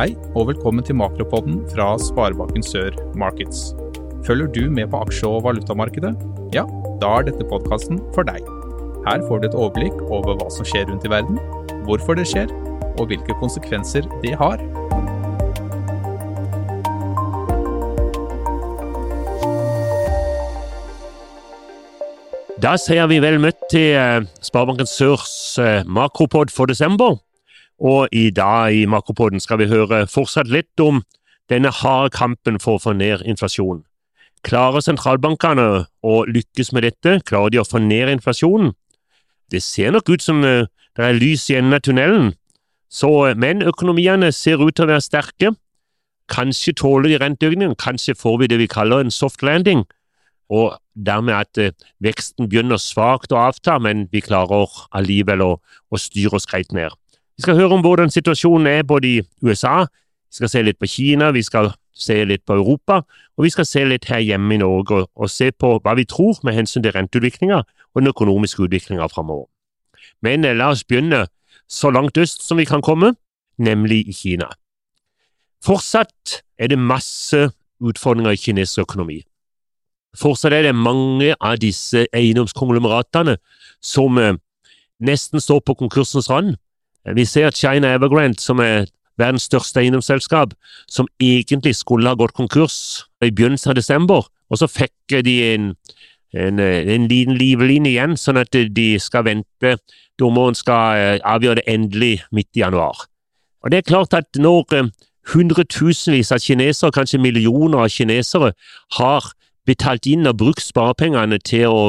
Hei, og velkommen til Makropodden fra Sparebanken Sør Markets. Følger du med på aksje- og valutamarkedet? Ja, da er dette podkasten for deg. Her får du et overblikk over hva som skjer rundt i verden, hvorfor det skjer, og hvilke konsekvenser det har. Da sier vi vel møtt til eh, Sparebanken Sørs eh, makropod for desember. Og i dag i makropoden skal vi høre fortsatt litt om denne harde kampen for å få ned inflasjonen. Klarer sentralbankene å lykkes med dette? Klarer de å få ned inflasjonen? Det ser nok ut som eh, det er lys i enden av tunnelen, så, men økonomiene ser ut til å være sterke. Kanskje tåler de renteøkningen, kanskje får vi det vi kaller en soft landing og dermed at eh, veksten begynner svakt å avta, men vi klarer allikevel å, å styre oss greit ned. Vi skal høre om hvordan situasjonen er både i USA, vi skal se litt på Kina, vi skal se litt på Europa, og vi skal se litt her hjemme i Norge og, og se på hva vi tror med hensyn til renteutviklinga og den økonomiske utviklinga framover. Men eh, la oss begynne så langt øst som vi kan komme, nemlig i Kina. Fortsatt er det masse utfordringer i kinesisk økonomi. Fortsatt er det mange av disse eiendomskonglomeratene som eh, nesten står på konkursens rand. Vi ser at China Evergrande, som er verdens største eiendomsselskap, som egentlig skulle ha gått konkurs i begynnelsen av desember, og så fikk de en, en, en liten livline igjen, sånn at de skal vente. Dommeren skal eh, avgjøre det endelig midt i januar. Og det er klart at når eh, hundretusenvis av kinesere, kanskje millioner av kinesere, har betalt inn og brukt sparepengene til å,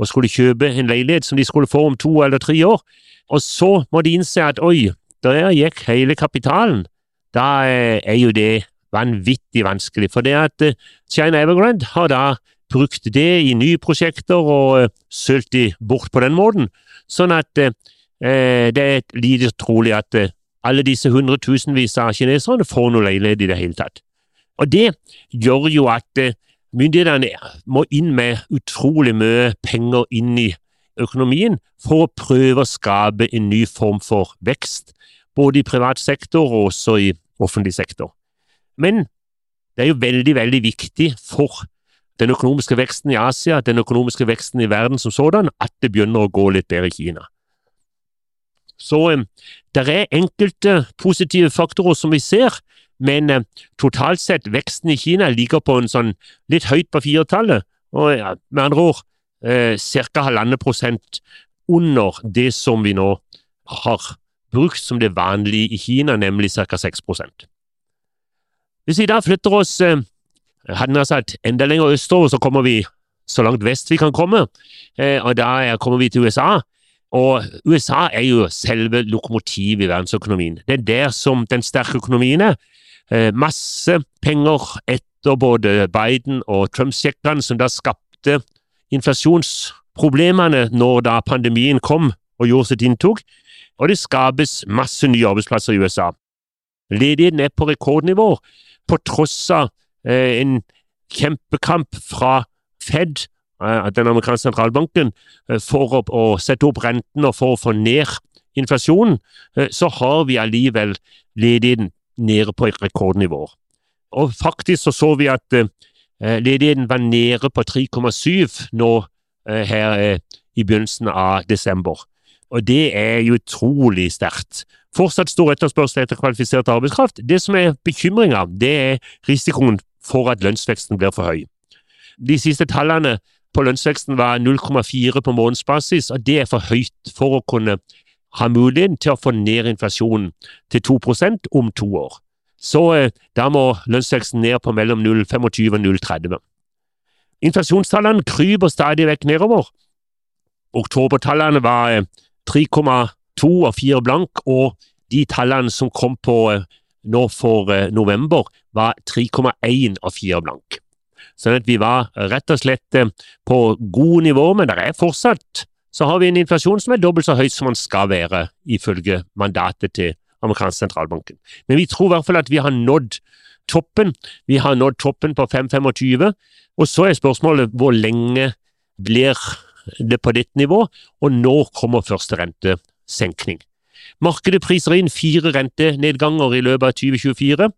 å, skulle kjøpe en leilighet som de skulle få om to eller tre år, og så må de innse at oi, der gikk hele kapitalen. Da eh, er jo det vanvittig vanskelig, for det at eh, China Evergrande har da brukt det i nye prosjekter og uh, sølt de bort på den måten, sånn at eh, det er lite trolig at alle disse hundretusenvis av kineserne får noe leilighet i det hele tatt. Og det gjør jo at Myndighetene må inn med utrolig mye penger inn i økonomien for å prøve å skape en ny form for vekst, både i privat sektor og også i offentlig sektor. Men det er jo veldig, veldig viktig for den økonomiske veksten i Asia, den økonomiske veksten i verden som sådan, at det begynner å gå litt bedre i Kina. Så eh, det er enkelte positive faktorer som vi ser, men eh, totalt sett, veksten i Kina ligger på en sånn litt høyt på firetallet, og ja, med andre ord eh, ca. halvannen prosent under det som vi nå har brukt som det vanlige i Kina, nemlig ca. 6 Hvis vi da flytter oss eh, hadde jeg sagt, enda lenger østover, så kommer vi så langt vest vi kan komme, eh, og da kommer vi til USA. Og USA er jo selve lokomotivet i verdensøkonomien. Det er der som den sterke økonomien er. Eh, masse penger etter både Biden og Trump-sjekkene, som da skapte inflasjonsproblemene når da pandemien kom og gjorde sitt inntog. Og det skapes masse nye arbeidsplasser i USA. Ledigheten er på rekordnivå, på tross av eh, en kjempekamp fra Fed, eh, den amerikanske sentralbanken, eh, for å, å, sette opp renten og for å få ned inflasjonen, eh, så har vi allikevel ledigheten nede på et rekordnivå. Og faktisk så, så vi at eh, ledigheten var nede på 3,7 nå eh, her eh, i begynnelsen av desember. Og det er jo utrolig sterkt. Fortsatt stor etterspørsel etter kvalifisert arbeidskraft. Det som er bekymringa, det er risikoen for at lønnsveksten blir for høy. De siste tallene på lønnsveksten var 0,4 på månedsbasis, og det er for høyt for å kunne har muligheten til å få ned inflasjonen til 2 om to år. Så eh, da må lønnsveksten ned på mellom 0,25 og 0,30. Inflasjonstallene kryper stadig vekk nedover. Oktobertallene var 3,2 eh, og 4 blank, og de tallene som kom på eh, nå for november, var 3,1 og 4 blank. Sånn at vi var rett og slett på gode nivå, men det er fortsatt så har vi en inflasjon som er dobbelt så høy som den skal være, ifølge mandatet til amerikansk sentralbanken. Men vi tror i hvert fall at vi har nådd toppen. Vi har nådd toppen på 5,25, og så er spørsmålet hvor lenge blir det på dette nivå, og når kommer første rentesenkning. Markedet priser inn fire rentenedganger i løpet av 2024.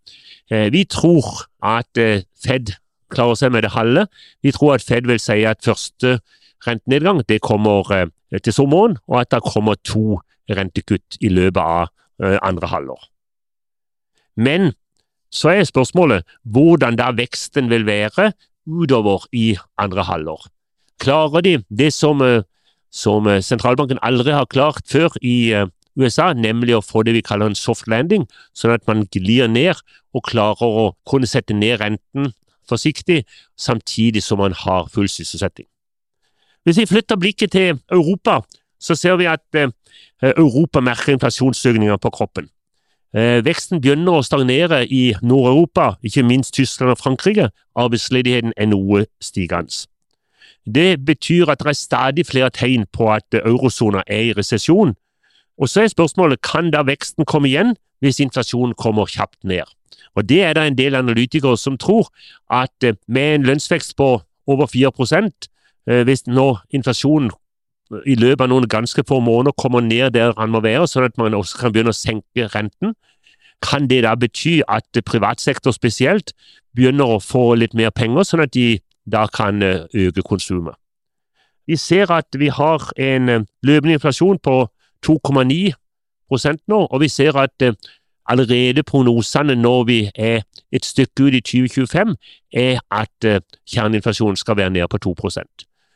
Eh, vi tror at eh, Fed klarer seg med det halve. Vi tror at Fed vil si at første rentenedgang det kommer til sommeren, og at det kommer to rentekutt i løpet av andre halvår. Men så er spørsmålet hvordan da veksten vil være utover i andre halvår. Klarer de det som, som sentralbanken aldri har klart før i USA, nemlig å få det vi kaller en soft landing, sånn at man glir ned og klarer å kunne sette ned renten forsiktig, samtidig som man har full sysselsetting. Hvis vi flytter blikket til Europa, så ser vi at eh, Europa merker inflasjonsøkninger på kroppen. Eh, veksten begynner å stagnere i Nord-Europa, ikke minst Tyskland og Frankrike. Arbeidsledigheten er noe stigende. Det betyr at det er stadig flere tegn på at eurosona er i resesjon, og så er spørsmålet kan da veksten komme igjen hvis inflasjonen kommer kjapt ned. Og Det er det en del analytikere som tror at eh, med en lønnsvekst på over 4 eh, hvis nå inflasjonen i løpet av noen ganske få måneder kommer ned der han må være, sånn at man også kan begynne å senke renten, kan det da bety at privatsektor spesielt begynner å få litt mer penger, sånn at de da kan eh, øke konsumet. Vi ser at vi har en løpende inflasjon på 2,9% nå, og vi ser at eh, allerede prognosene når vi er et stykke ut i 2025, er at eh, kjerneinflasjonen skal være nede på 2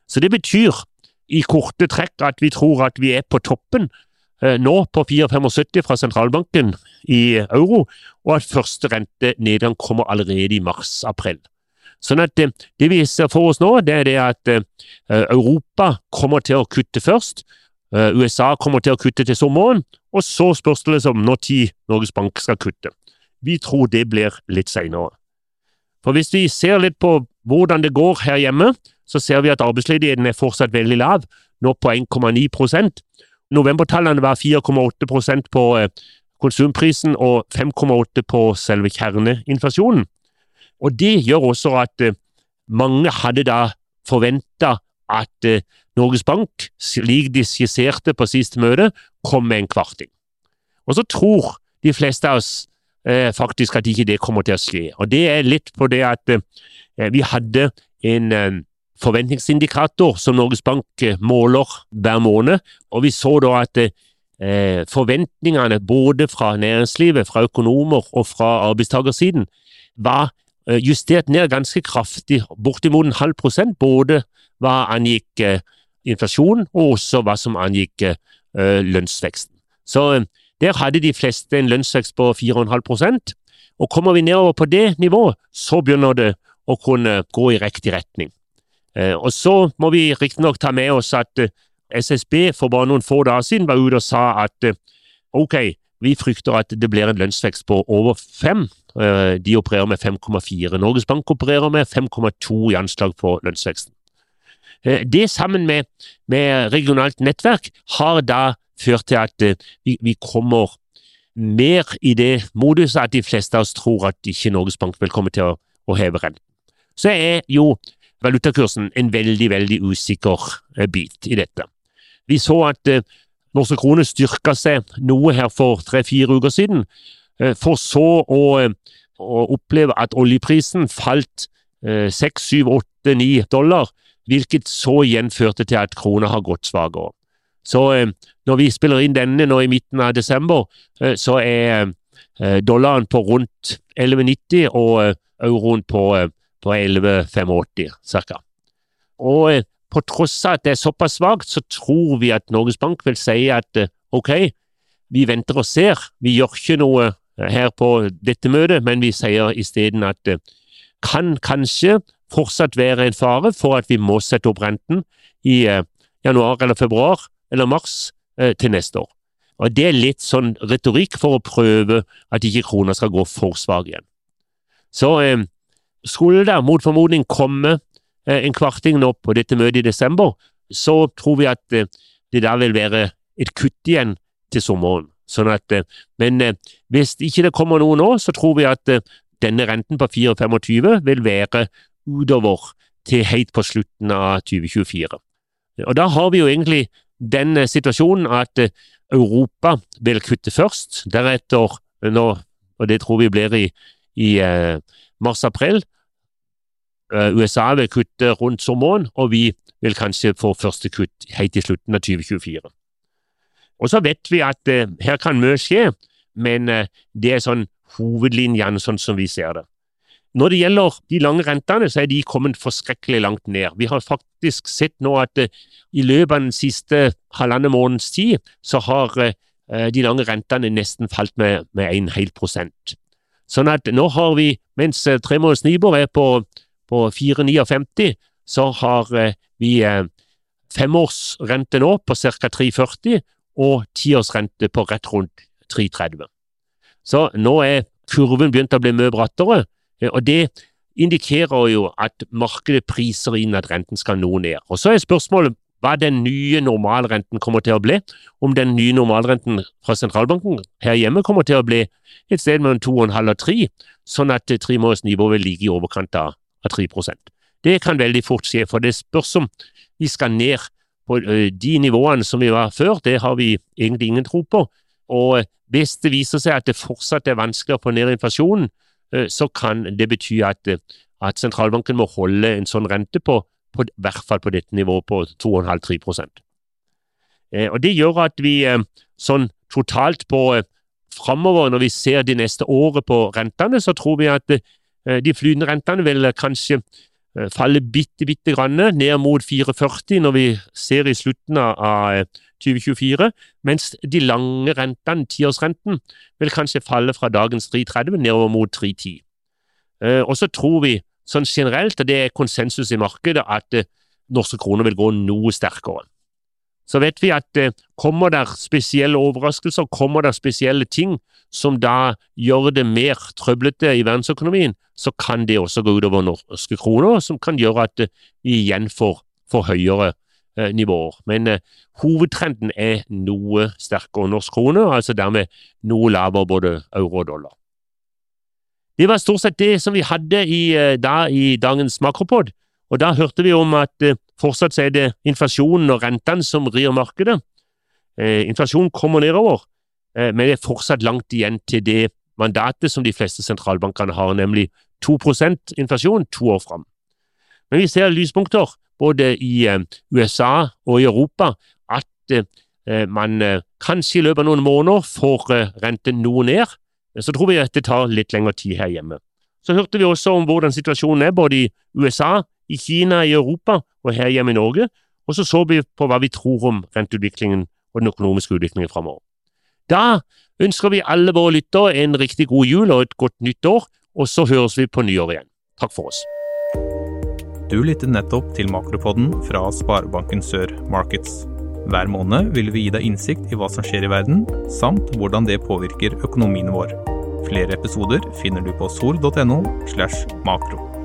Så det betyr i korte trekk at vi tror at vi er på toppen eh, nå på 4,75 fra sentralbanken i euro, og at første rentenedgang kommer allerede i mars-april. Sånn at det, det vi ser for oss nå, det er det at Europa kommer til å kutte først, Eh, USA kommer til å kutte til sommeren, og så spørs det liksom når tid Norges Bank skal kutte. Vi tror det blir litt senere. For hvis vi ser litt på hvordan det går her hjemme, så ser vi at arbeidsledigheten er fortsatt veldig lav, nå på 1,9% Novembertallene var 4,8% på eh, konsumprisen og 5,8 på selve kjerneinflasjonen. Og Det gjør også at eh, mange hadde da forventa at eh, Norges Bank, slik de skisserte på siste møte, kom med en kvarting. Og så tror de fleste av oss eh, faktisk at ikke det kommer til å skje. Og det er litt på det at eh, vi hadde en eh, forventningsindikator som Norges Bank eh, måler hver måned, og vi så da at eh, forventningene både fra næringslivet, fra økonomer og fra arbeidstakersiden var justert ned ganske kraftig, bortimot en halv prosent, både hva angikk eh, inflasjon, og også hva som angikk eh, lønnsveksten. Så eh, der hadde de fleste en lønnsvekst på 4,5% og kommer vi nedover på det nivået, så begynner det å kunne gå i riktig retning. Og så må vi riktignok ta med oss at SSB for bare noen få dager siden var ute og sa at ok, vi frykter at det blir en lønnsvekst på over 5. De opererer med 5,4. Norges Bank opererer med 5,2 i anslag på lønnsveksten. Eh, det sammen med, med regionalt nettverk har da ført til at eh, vi, vi kommer mer i det moduset at de fleste av oss tror at ikke Norges Bank vil komme til å, å heve renten. Så er jo valutakursen en veldig, veldig usikker eh, bit i dette. Vi så at eh, norske kroner styrka seg noe her for tre-fire uker siden, eh, for så å, å, oppleve at oljeprisen falt seks, syv, åtte, ni dollar hvilket så igjen førte til at krona har gått svakere. Så når vi spiller inn denne nå i midten av desember, så er dollaren på rundt 11,90 og euroen på, på 11,85 ca. Og på tross av at det er såpass svakt, så tror vi at Norges Bank vil si at ok, vi venter og ser, vi gjør ikke noe her på dette møtet, men vi sier isteden at det kan kanskje fortsatt være en fare for at vi må sette opp renten i eh, januar eller februar eller mars eh, til neste år. Og Det er litt sånn retorikk for å prøve at ikke krona skal gå for svak igjen. Så eh, skulle det mot formodning komme eh, en kvarting nå på dette møtet i desember, så tror vi at eh, det da vil være et kutt igjen til sommeren. Sånn at, eh, men hvis ikke det kommer noe nå, så tror vi at denne renten på 4,25 vil være utover til helt på slutten av 2024. Og Da har vi jo egentlig den situasjonen at Europa vil kutte først, deretter, nå, og det tror vi blir i, i mars-april, USA vil kutte rundt sommeren, og vi vil kanskje få første kutt helt i slutten av 2024. Og så vet vi at uh, her kan mye skje, men uh, det er sånn hovedlinjene sånn som vi ser det. Når det gjelder de lange rentene, så er de kommet forskrekkelig langt ned. Vi har faktisk sett nå at i løpet av den siste halvannen måneds tid, så har de lange rentene nesten falt med, med hel prosent. Sånn at nå har vi, mens tremåneders Nibor er på, på 4,59, så har vi femårsrente nå på ca. 3,40 og tiårsrente på rett rundt 3,30. Så nå er kurven begynt å bli mye brattere, eh, og det indikerer jo at markedet priser inn at renten skal noe ned. Og Så er spørsmålet hva den nye normalrenten kommer til å bli, om den nye normalrenten fra sentralbanken her hjemme kommer til å bli et sted mellom 2,5 og 3, sånn at tremånedersnivået nivå vil ligge i overkant av 3 Det kan veldig fort skje, for det spørs om vi skal ned på de nivåene som vi var før, det har vi egentlig ingen tro på. Og hvis det viser seg at det fortsatt er vanskelig å få ned inflasjonen, så kan det bety at, at sentralbanken må holde en sånn rente på, på, i hvert fall på dette nivået på 2,5-3 Og Det gjør at vi sånn totalt på framover, når vi ser de neste året på rentene, så tror vi at de flytende rentene vil kanskje Eh, faller bitte, bitte grann ned mot 4,40 når vi ser i slutten av 2024, eh, mens de lange rentene, tiårsrenten, vil kanskje falle fra dagens 3,30 nedover mot 3,10. Eh, og så tror vi sånn generelt, og det er konsensus i markedet, at norske kroner vil gå noe sterkere. Så vet vi at kommer det spesielle overraskelser, kommer det spesielle ting som da gjør det mer trøblete i verdensøkonomien, så kan det også gå utover norske kroner, som kan gjøre at eh, vi igjen får, får høyere eh, nivåer. Men eh, hovedtrenden er noe sterkere norsk krone, altså dermed noe lavere både euro og dollar. Det var stort sett det som vi hadde i, eh, da, i dagens makropod, og da hørte vi om at eh, fortsatt er det inflasjonen og rentene som rir markedet. Eh, inflasjonen kommer nedover, men det er fortsatt langt igjen til det mandatet som de fleste sentralbankene har, nemlig 2 inflasjon to år fram. Men vi ser lyspunkter både i eh, USA og i Europa, at eh, man eh, kanskje i løpet av noen måneder får renten noe ned. Så tror vi at det tar litt lengre tid her hjemme. Så hørte vi også om hvordan situasjonen er både i USA, i Kina, i Europa og her hjemme i Norge. Og så så vi på hva vi tror om renteutviklingen og den økonomiske utviklingen framover. Da ønsker vi alle våre lyttere en riktig god jul og et godt nytt år, og så høres vi på nyår igjen. Takk for oss. Du lyttet nettopp til Makropodden fra Sparebanken Sør Markets. Hver måned vil vi gi deg innsikt i hva som skjer i verden, samt hvordan det påvirker økonomien vår. Flere episoder finner du på sol.no slash makro.